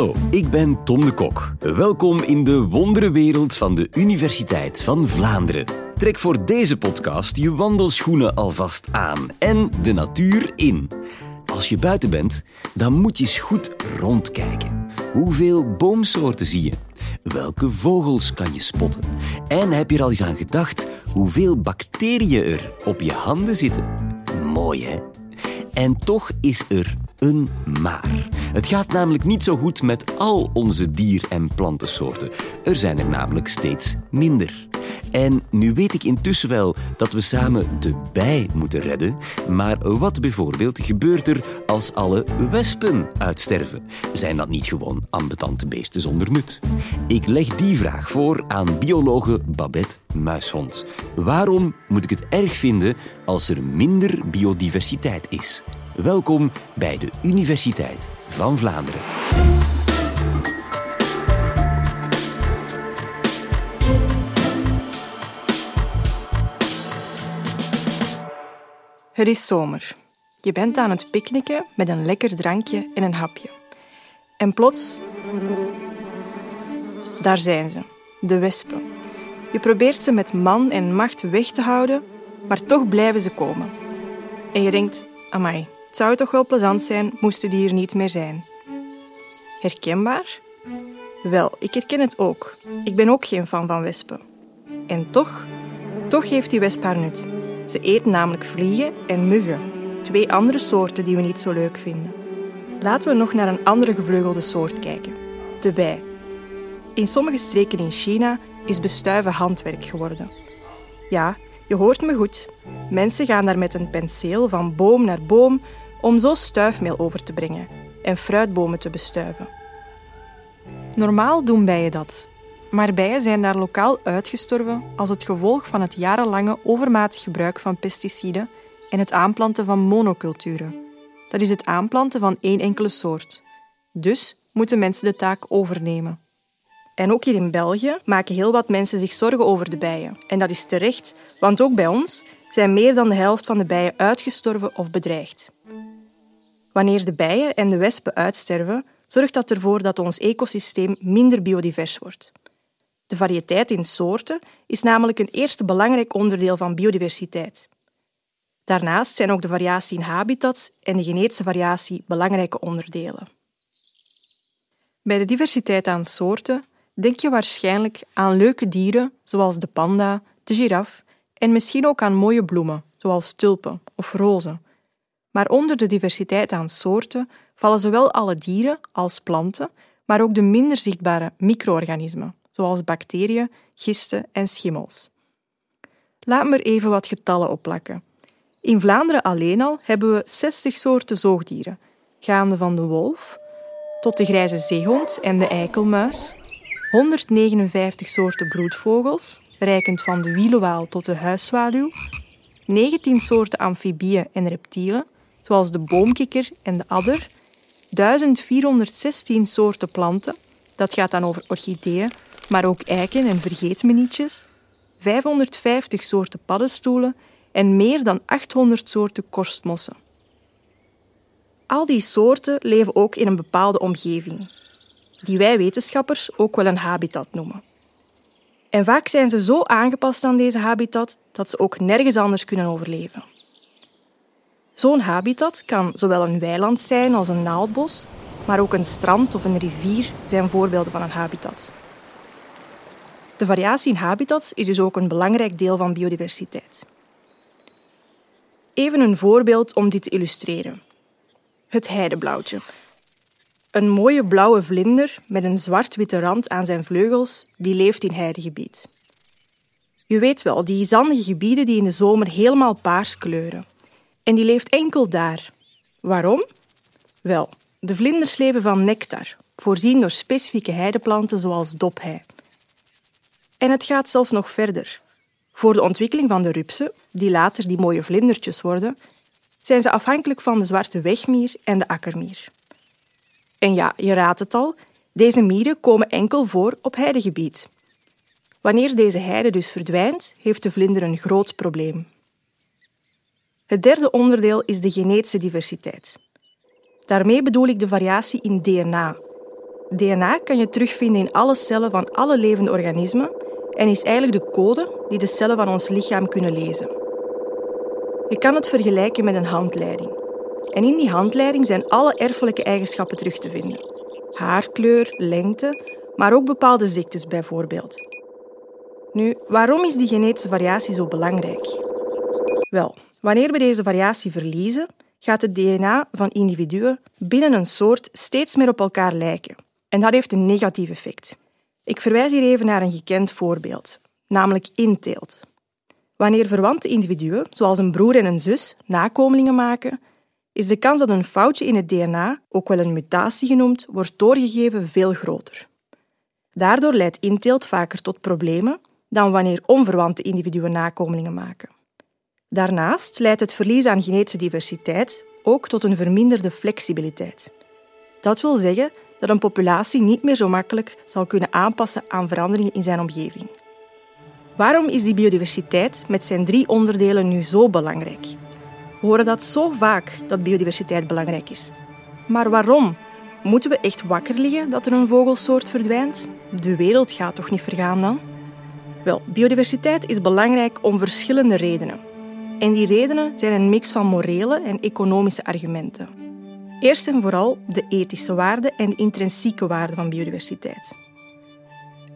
Hallo, ik ben Tom de Kok. Welkom in de wonderenwereld van de Universiteit van Vlaanderen. Trek voor deze podcast je wandelschoenen alvast aan en de natuur in. Als je buiten bent, dan moet je eens goed rondkijken. Hoeveel boomsoorten zie je? Welke vogels kan je spotten? En heb je er al eens aan gedacht hoeveel bacteriën er op je handen zitten? Mooi hè? En toch is er een maar. Het gaat namelijk niet zo goed met al onze dier- en plantensoorten. Er zijn er namelijk steeds minder. En nu weet ik intussen wel dat we samen de bij moeten redden, maar wat bijvoorbeeld gebeurt er als alle wespen uitsterven? Zijn dat niet gewoon ambetante beesten zonder nut? Ik leg die vraag voor aan biologe Babette Muishond. Waarom moet ik het erg vinden als er minder biodiversiteit is? Welkom bij de Universiteit van Vlaanderen. Het is zomer. Je bent aan het picknicken met een lekker drankje en een hapje. En plots... Daar zijn ze, de wespen. Je probeert ze met man en macht weg te houden, maar toch blijven ze komen. En je denkt, amai, het zou toch wel plezant zijn moesten die hier niet meer zijn. Herkenbaar? Wel, ik herken het ook. Ik ben ook geen fan van wespen. En toch, toch heeft die wesp haar nut. Ze eten namelijk vliegen en muggen, twee andere soorten die we niet zo leuk vinden. Laten we nog naar een andere gevleugelde soort kijken, de bij. In sommige streken in China is bestuiven handwerk geworden. Ja, je hoort me goed. Mensen gaan daar met een penseel van boom naar boom om zo stuifmeel over te brengen en fruitbomen te bestuiven. Normaal doen bijen dat, maar bijen zijn daar lokaal uitgestorven als het gevolg van het jarenlange overmatig gebruik van pesticiden en het aanplanten van monoculturen. Dat is het aanplanten van één enkele soort. Dus moeten mensen de taak overnemen. En ook hier in België maken heel wat mensen zich zorgen over de bijen. En dat is terecht, want ook bij ons zijn meer dan de helft van de bijen uitgestorven of bedreigd. Wanneer de bijen en de wespen uitsterven, zorgt dat ervoor dat ons ecosysteem minder biodivers wordt. De variëteit in soorten is namelijk een eerste belangrijk onderdeel van biodiversiteit. Daarnaast zijn ook de variatie in habitats en de genetische variatie belangrijke onderdelen. Bij de diversiteit aan soorten denk je waarschijnlijk aan leuke dieren zoals de panda, de giraf en misschien ook aan mooie bloemen zoals tulpen of rozen. Maar onder de diversiteit aan soorten vallen zowel alle dieren als planten, maar ook de minder zichtbare micro-organismen zoals bacteriën, gisten en schimmels. Laat me er even wat getallen opplakken. In Vlaanderen alleen al hebben we 60 soorten zoogdieren, gaande van de wolf tot de grijze zeehond en de eikelmuis, 159 soorten broedvogels, reikend van de wielenwaal tot de huiszwaluw, 19 soorten amfibieën en reptielen, zoals de boomkikker en de adder, 1416 soorten planten, dat gaat dan over orchideeën, maar ook eiken en vergeetmenietjes, 550 soorten paddenstoelen en meer dan 800 soorten korstmossen. Al die soorten leven ook in een bepaalde omgeving, die wij wetenschappers ook wel een habitat noemen. En vaak zijn ze zo aangepast aan deze habitat dat ze ook nergens anders kunnen overleven. Zo'n habitat kan zowel een weiland zijn als een naaldbos, maar ook een strand of een rivier zijn voorbeelden van een habitat. De variatie in habitats is dus ook een belangrijk deel van biodiversiteit. Even een voorbeeld om dit te illustreren. Het heideblauwtje. Een mooie blauwe vlinder met een zwart-witte rand aan zijn vleugels, die leeft in heidegebied. Je weet wel, die zandige gebieden die in de zomer helemaal paars kleuren. En die leeft enkel daar. Waarom? Wel, de vlinders leven van nectar, voorzien door specifieke heideplanten zoals dophei. En het gaat zelfs nog verder. Voor de ontwikkeling van de rupsen, die later die mooie vlindertjes worden, zijn ze afhankelijk van de zwarte wegmier en de akkermier. En ja, je raadt het al, deze mieren komen enkel voor op heidegebied. Wanneer deze heide dus verdwijnt, heeft de vlinder een groot probleem. Het derde onderdeel is de genetische diversiteit. Daarmee bedoel ik de variatie in DNA. DNA kan je terugvinden in alle cellen van alle levende organismen en is eigenlijk de code die de cellen van ons lichaam kunnen lezen. Je kan het vergelijken met een handleiding. En in die handleiding zijn alle erfelijke eigenschappen terug te vinden. Haarkleur, lengte, maar ook bepaalde ziektes bijvoorbeeld. Nu, waarom is die genetische variatie zo belangrijk? Wel, wanneer we deze variatie verliezen, gaat het DNA van individuen binnen een soort steeds meer op elkaar lijken. En dat heeft een negatief effect. Ik verwijs hier even naar een gekend voorbeeld, namelijk inteelt. Wanneer verwante individuen, zoals een broer en een zus, nakomelingen maken, is de kans dat een foutje in het DNA, ook wel een mutatie genoemd, wordt doorgegeven veel groter. Daardoor leidt inteelt vaker tot problemen dan wanneer onverwante individuen nakomelingen maken. Daarnaast leidt het verlies aan genetische diversiteit ook tot een verminderde flexibiliteit. Dat wil zeggen dat een populatie niet meer zo makkelijk zal kunnen aanpassen aan veranderingen in zijn omgeving. Waarom is die biodiversiteit met zijn drie onderdelen nu zo belangrijk? We horen dat zo vaak, dat biodiversiteit belangrijk is. Maar waarom? Moeten we echt wakker liggen dat er een vogelsoort verdwijnt? De wereld gaat toch niet vergaan dan? Wel, biodiversiteit is belangrijk om verschillende redenen. En die redenen zijn een mix van morele en economische argumenten. Eerst en vooral de ethische waarde en de intrinsieke waarde van biodiversiteit.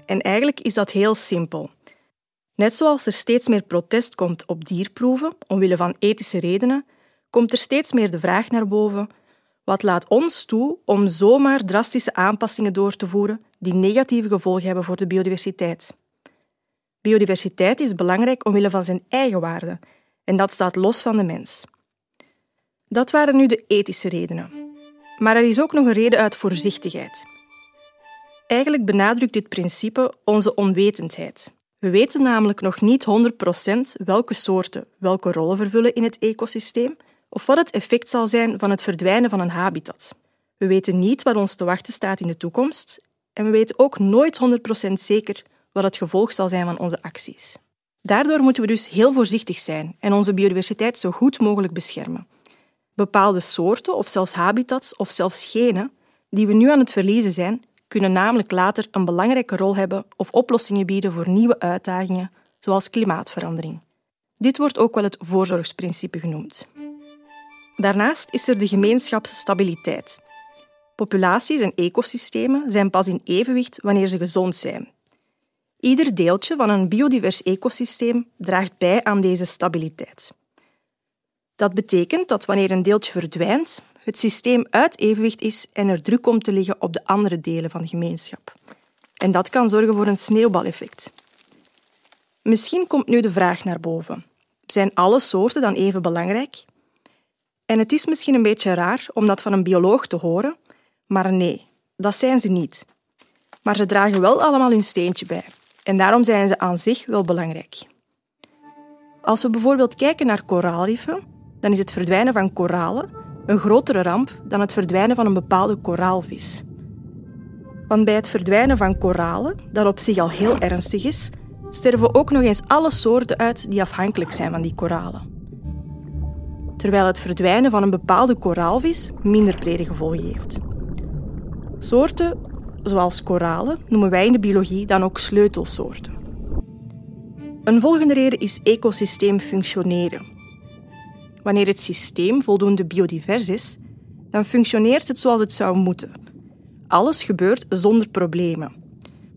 En eigenlijk is dat heel simpel. Net zoals er steeds meer protest komt op dierproeven omwille van ethische redenen, komt er steeds meer de vraag naar boven: wat laat ons toe om zomaar drastische aanpassingen door te voeren die negatieve gevolgen hebben voor de biodiversiteit? Biodiversiteit is belangrijk omwille van zijn eigen waarde en dat staat los van de mens. Dat waren nu de ethische redenen. Maar er is ook nog een reden uit voorzichtigheid. Eigenlijk benadrukt dit principe onze onwetendheid. We weten namelijk nog niet 100% welke soorten welke rollen vervullen in het ecosysteem of wat het effect zal zijn van het verdwijnen van een habitat. We weten niet wat ons te wachten staat in de toekomst en we weten ook nooit 100% zeker wat het gevolg zal zijn van onze acties. Daardoor moeten we dus heel voorzichtig zijn en onze biodiversiteit zo goed mogelijk beschermen. Bepaalde soorten of zelfs habitats of zelfs genen die we nu aan het verliezen zijn, kunnen namelijk later een belangrijke rol hebben of oplossingen bieden voor nieuwe uitdagingen, zoals klimaatverandering. Dit wordt ook wel het voorzorgsprincipe genoemd. Daarnaast is er de gemeenschapsstabiliteit. Populaties en ecosystemen zijn pas in evenwicht wanneer ze gezond zijn. Ieder deeltje van een biodivers ecosysteem draagt bij aan deze stabiliteit. Dat betekent dat wanneer een deeltje verdwijnt, het systeem uit evenwicht is en er druk komt te liggen op de andere delen van de gemeenschap. En dat kan zorgen voor een sneeuwbaleffect. Misschien komt nu de vraag naar boven. Zijn alle soorten dan even belangrijk? En het is misschien een beetje raar om dat van een bioloog te horen, maar nee, dat zijn ze niet. Maar ze dragen wel allemaal hun steentje bij. En daarom zijn ze aan zich wel belangrijk. Als we bijvoorbeeld kijken naar koraalriffen, dan is het verdwijnen van koralen een grotere ramp dan het verdwijnen van een bepaalde koraalvis. Want bij het verdwijnen van koralen, dat op zich al heel ernstig is, sterven ook nog eens alle soorten uit die afhankelijk zijn van die koralen. Terwijl het verdwijnen van een bepaalde koraalvis minder brede gevolgen heeft. Soorten zoals koralen, noemen wij in de biologie dan ook sleutelsoorten. Een volgende reden is ecosysteem functioneren. Wanneer het systeem voldoende biodivers is, dan functioneert het zoals het zou moeten. Alles gebeurt zonder problemen.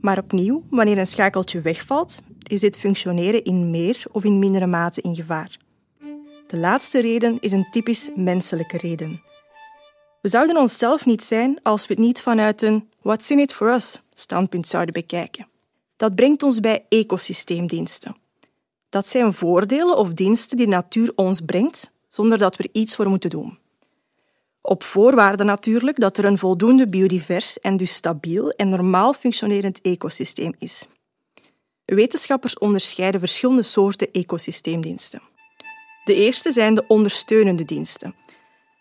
Maar opnieuw, wanneer een schakeltje wegvalt, is dit functioneren in meer of in mindere mate in gevaar. De laatste reden is een typisch menselijke reden. We zouden onszelf niet zijn als we het niet vanuit een what's in it for us standpunt zouden bekijken. Dat brengt ons bij ecosysteemdiensten. Dat zijn voordelen of diensten die natuur ons brengt zonder dat we er iets voor moeten doen. Op voorwaarde natuurlijk dat er een voldoende biodivers en dus stabiel en normaal functionerend ecosysteem is. Wetenschappers onderscheiden verschillende soorten ecosysteemdiensten. De eerste zijn de ondersteunende diensten.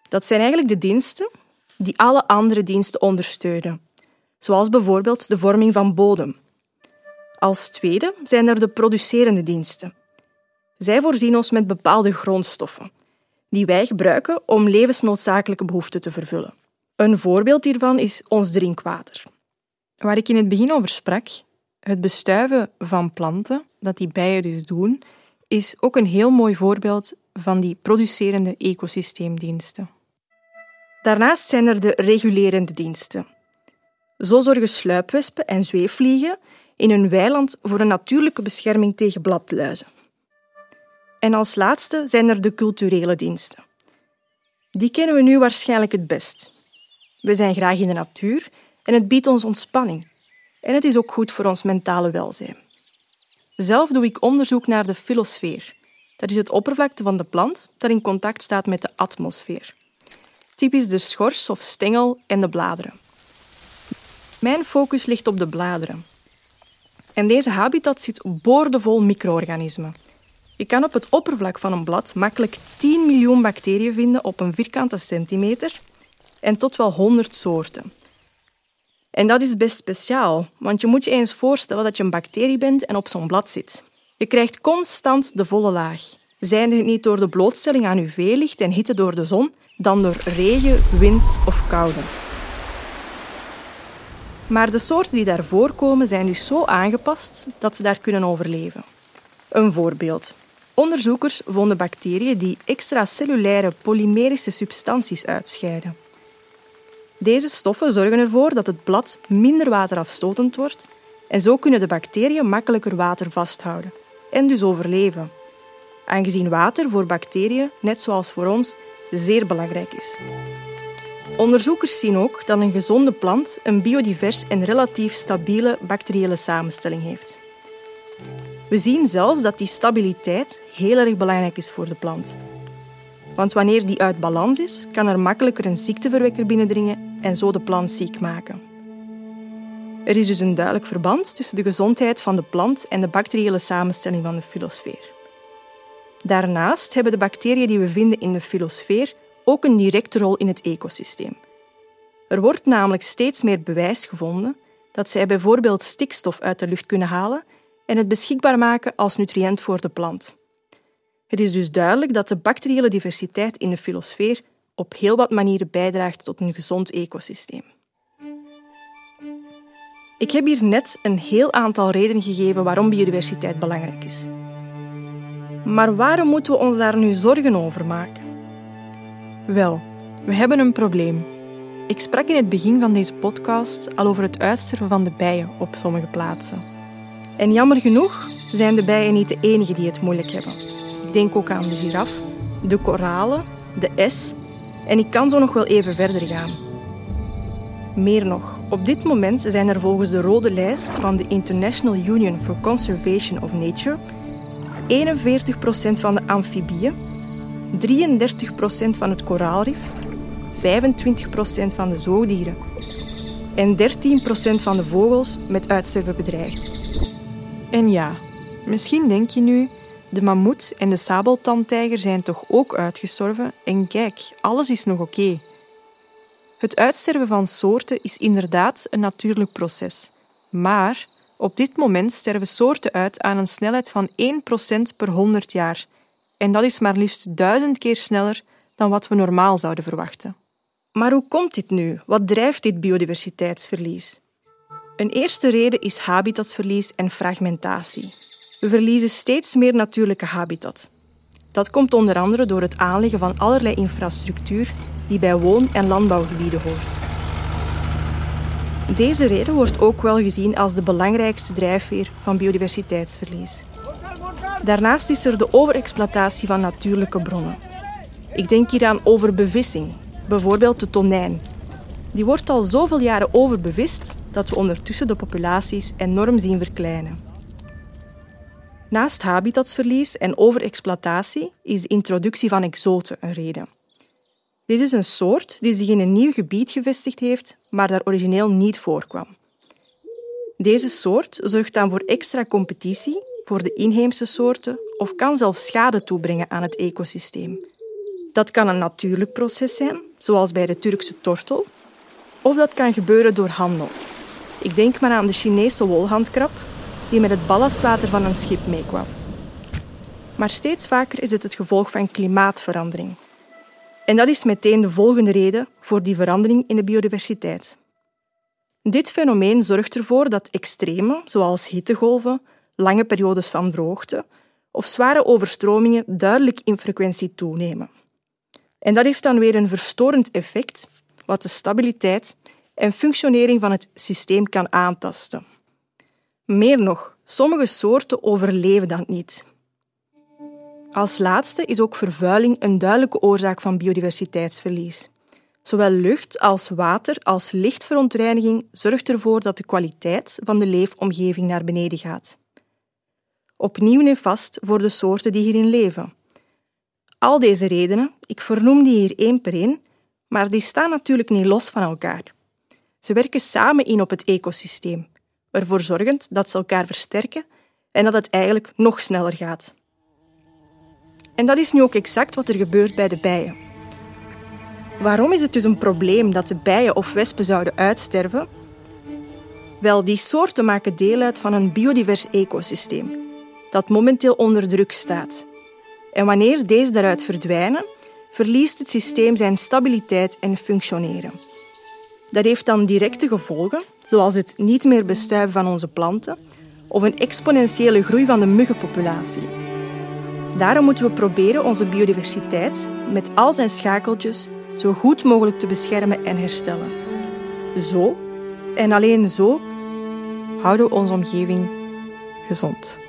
Dat zijn eigenlijk de diensten die alle andere diensten ondersteunen, zoals bijvoorbeeld de vorming van bodem. Als tweede zijn er de producerende diensten. Zij voorzien ons met bepaalde grondstoffen, die wij gebruiken om levensnoodzakelijke behoeften te vervullen. Een voorbeeld hiervan is ons drinkwater. Waar ik in het begin over sprak, het bestuiven van planten, dat die bijen dus doen, is ook een heel mooi voorbeeld van die producerende ecosysteemdiensten. Daarnaast zijn er de regulerende diensten. Zo zorgen sluipwespen en zweefvliegen in hun weiland voor een natuurlijke bescherming tegen bladluizen. En als laatste zijn er de culturele diensten. Die kennen we nu waarschijnlijk het best. We zijn graag in de natuur en het biedt ons ontspanning. En het is ook goed voor ons mentale welzijn. Zelf doe ik onderzoek naar de filosfeer. Dat is het oppervlakte van de plant dat in contact staat met de atmosfeer. Typisch de schors of stengel en de bladeren. Mijn focus ligt op de bladeren. En deze habitat zit boordevol micro-organismen. Je kan op het oppervlak van een blad makkelijk 10 miljoen bacteriën vinden op een vierkante centimeter en tot wel 100 soorten. En dat is best speciaal, want je moet je eens voorstellen dat je een bacterie bent en op zo'n blad zit. Je krijgt constant de volle laag. Zijnde het niet door de blootstelling aan UV-licht en hitte door de zon, dan door regen, wind of koude. Maar de soorten die daar voorkomen zijn dus zo aangepast dat ze daar kunnen overleven. Een voorbeeld. Onderzoekers vonden bacteriën die extracellulaire polymerische substanties uitscheiden. Deze stoffen zorgen ervoor dat het blad minder waterafstotend wordt en zo kunnen de bacteriën makkelijker water vasthouden en dus overleven. Aangezien water voor bacteriën, net zoals voor ons, zeer belangrijk is. Onderzoekers zien ook dat een gezonde plant een biodivers en relatief stabiele bacteriële samenstelling heeft. We zien zelfs dat die stabiliteit heel erg belangrijk is voor de plant. Want wanneer die uit balans is, kan er makkelijker een ziekteverwekker binnendringen en zo de plant ziek maken. Er is dus een duidelijk verband tussen de gezondheid van de plant en de bacteriële samenstelling van de filosfeer. Daarnaast hebben de bacteriën die we vinden in de filosfeer ook een directe rol in het ecosysteem. Er wordt namelijk steeds meer bewijs gevonden dat zij bijvoorbeeld stikstof uit de lucht kunnen halen en het beschikbaar maken als nutriënt voor de plant. Het is dus duidelijk dat de bacteriële diversiteit in de filosfeer op heel wat manieren bijdraagt tot een gezond ecosysteem. Ik heb hier net een heel aantal redenen gegeven waarom biodiversiteit belangrijk is. Maar waarom moeten we ons daar nu zorgen over maken? Wel, we hebben een probleem. Ik sprak in het begin van deze podcast al over het uitsterven van de bijen op sommige plaatsen. En jammer genoeg zijn de bijen niet de enigen die het moeilijk hebben. Ik denk ook aan de giraf, de koralen, de S en ik kan zo nog wel even verder gaan. Meer nog, op dit moment zijn er volgens de rode lijst van de International Union for Conservation of Nature 41% van de amfibieën, 33% van het koraalrif, 25% van de zoogdieren en 13% van de vogels met uitsterven bedreigd. En ja, misschien denk je nu, de mammoet en de sabeltandtijger zijn toch ook uitgestorven en kijk, alles is nog oké. Het uitsterven van soorten is inderdaad een natuurlijk proces. Maar op dit moment sterven soorten uit aan een snelheid van 1% per 100 jaar. En dat is maar liefst duizend keer sneller dan wat we normaal zouden verwachten. Maar hoe komt dit nu? Wat drijft dit biodiversiteitsverlies? Een eerste reden is habitatsverlies en fragmentatie. We verliezen steeds meer natuurlijke habitat. Dat komt onder andere door het aanleggen van allerlei infrastructuur die bij woon- en landbouwgebieden hoort. Deze reden wordt ook wel gezien als de belangrijkste drijfveer van biodiversiteitsverlies. Daarnaast is er de overexploitatie van natuurlijke bronnen. Ik denk hier aan overbevissing, bijvoorbeeld de tonijn. Die wordt al zoveel jaren overbevist dat we ondertussen de populaties enorm zien verkleinen. Naast habitatsverlies en overexploitatie is de introductie van exoten een reden. Dit is een soort die zich in een nieuw gebied gevestigd heeft, maar daar origineel niet voorkwam. Deze soort zorgt dan voor extra competitie voor de inheemse soorten of kan zelfs schade toebrengen aan het ecosysteem. Dat kan een natuurlijk proces zijn, zoals bij de Turkse tortel, of dat kan gebeuren door handel. Ik denk maar aan de Chinese wolhandkrab, die met het ballastwater van een schip meekwam. Maar steeds vaker is het het gevolg van klimaatverandering. En dat is meteen de volgende reden voor die verandering in de biodiversiteit. Dit fenomeen zorgt ervoor dat extreme, zoals hittegolven, lange periodes van droogte of zware overstromingen duidelijk in frequentie toenemen. En dat heeft dan weer een verstorend effect, wat de stabiliteit en functionering van het systeem kan aantasten. Meer nog, sommige soorten overleven dat niet. Als laatste is ook vervuiling een duidelijke oorzaak van biodiversiteitsverlies. Zowel lucht als water als lichtverontreiniging zorgt ervoor dat de kwaliteit van de leefomgeving naar beneden gaat. Opnieuw nefast voor de soorten die hierin leven. Al deze redenen, ik vernoem die hier één per één, maar die staan natuurlijk niet los van elkaar. Ze werken samen in op het ecosysteem, ervoor zorgend dat ze elkaar versterken en dat het eigenlijk nog sneller gaat. En dat is nu ook exact wat er gebeurt bij de bijen. Waarom is het dus een probleem dat de bijen of wespen zouden uitsterven? Wel, die soorten maken deel uit van een biodivers ecosysteem dat momenteel onder druk staat. En wanneer deze daaruit verdwijnen, verliest het systeem zijn stabiliteit en functioneren. Dat heeft dan directe gevolgen, zoals het niet meer bestuiven van onze planten of een exponentiële groei van de muggenpopulatie. Daarom moeten we proberen onze biodiversiteit met al zijn schakeltjes zo goed mogelijk te beschermen en herstellen. Zo, en alleen zo, houden we onze omgeving gezond.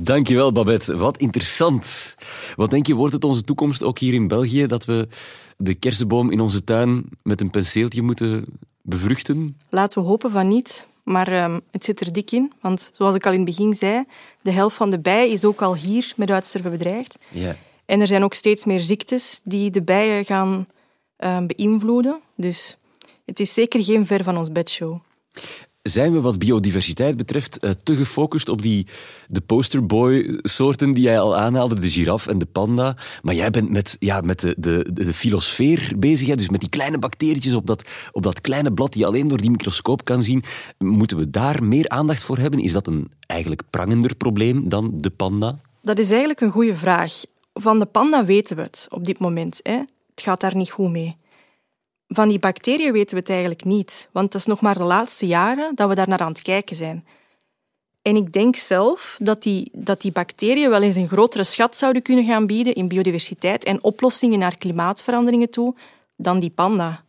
Dankjewel, Babette. Wat interessant. Wat denk je, wordt het onze toekomst ook hier in België dat we de kersenboom in onze tuin met een penseeltje moeten bevruchten? Laten we hopen van niet. Maar um, het zit er dik in. Want zoals ik al in het begin zei, de helft van de bijen is ook al hier met uitsterven bedreigd. Ja. En er zijn ook steeds meer ziektes die de bijen gaan um, beïnvloeden. Dus het is zeker geen ver van ons bedshow zijn we wat biodiversiteit betreft uh, te gefocust op die, de posterboy-soorten die jij al aanhaalde, de giraf en de panda. Maar jij bent met, ja, met de, de, de filosfeer bezig, hè? dus met die kleine bacterietjes op dat, op dat kleine blad die je alleen door die microscoop kan zien. Moeten we daar meer aandacht voor hebben? Is dat een eigenlijk prangender probleem dan de panda? Dat is eigenlijk een goede vraag. Van de panda weten we het op dit moment. Hè? Het gaat daar niet goed mee. Van die bacteriën weten we het eigenlijk niet, want het is nog maar de laatste jaren dat we daar naar aan het kijken zijn. En ik denk zelf dat die, dat die bacteriën wel eens een grotere schat zouden kunnen gaan bieden in biodiversiteit en oplossingen naar klimaatveranderingen toe dan die panda.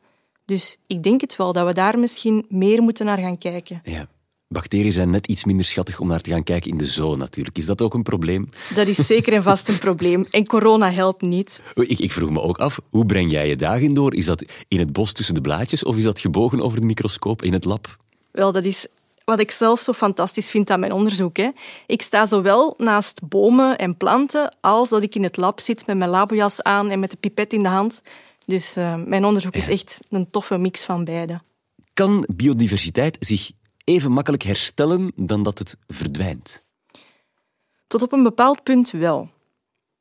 Dus ik denk het wel dat we daar misschien meer moeten naar gaan kijken. Ja. Bacteriën zijn net iets minder schattig om naar te gaan kijken in de zoo natuurlijk. Is dat ook een probleem? Dat is zeker en vast een probleem. En corona helpt niet. Ik, ik vroeg me ook af, hoe breng jij je dagen door? Is dat in het bos tussen de blaadjes of is dat gebogen over de microscoop in het lab? Wel, dat is wat ik zelf zo fantastisch vind aan mijn onderzoek. Hè. Ik sta zowel naast bomen en planten als dat ik in het lab zit met mijn labojas aan en met de pipet in de hand. Dus uh, mijn onderzoek is echt een toffe mix van beide. Kan biodiversiteit zich even makkelijk herstellen dan dat het verdwijnt? Tot op een bepaald punt wel.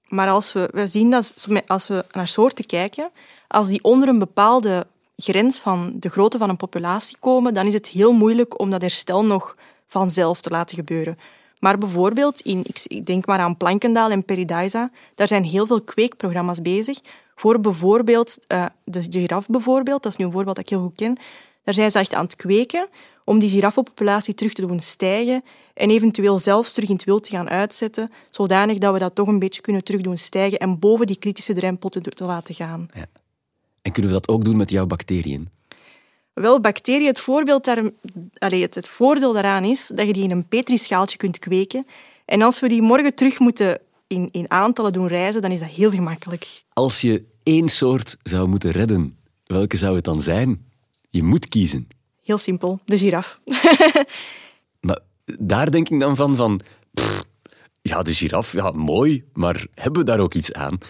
Maar als we, we zien dat als we naar soorten kijken, als die onder een bepaalde grens van de grootte van een populatie komen, dan is het heel moeilijk om dat herstel nog vanzelf te laten gebeuren. Maar bijvoorbeeld, in, ik denk maar aan Plankendaal en Peridaisa, daar zijn heel veel kweekprogramma's bezig voor bijvoorbeeld uh, de giraf bijvoorbeeld, dat is nu een voorbeeld dat ik heel goed ken. Daar zijn ze echt aan het kweken om die giraffenpopulatie terug te doen stijgen en eventueel zelfs terug in het wild te gaan uitzetten, zodanig dat we dat toch een beetje kunnen terug doen stijgen en boven die kritische drempel te, te laten gaan. Ja. En kunnen we dat ook doen met jouw bacteriën? Wel, bacteriën, het, voorbeeld daar, allez, het, het voordeel daaraan is dat je die in een petrischaaltje kunt kweken. En als we die morgen terug moeten in, in aantallen doen reizen, dan is dat heel gemakkelijk. Als je één soort zou moeten redden, welke zou het dan zijn? Je moet kiezen. Heel simpel, de giraf. maar daar denk ik dan van, van ja, de giraf, ja, mooi, maar hebben we daar ook iets aan?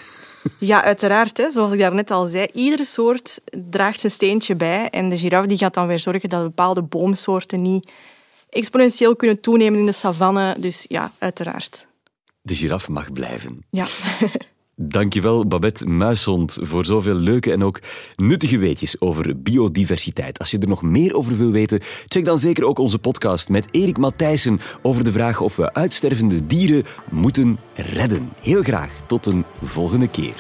Ja, uiteraard. Hè. Zoals ik daarnet al zei, iedere soort draagt zijn steentje bij. En de giraf die gaat dan weer zorgen dat bepaalde boomsoorten niet exponentieel kunnen toenemen in de savanne. Dus ja, uiteraard. De giraf mag blijven. Ja. Dankjewel Babette Muishond voor zoveel leuke en ook nuttige weetjes over biodiversiteit. Als je er nog meer over wil weten, check dan zeker ook onze podcast met Erik Matthijssen over de vraag of we uitstervende dieren moeten redden. Heel graag tot een volgende keer.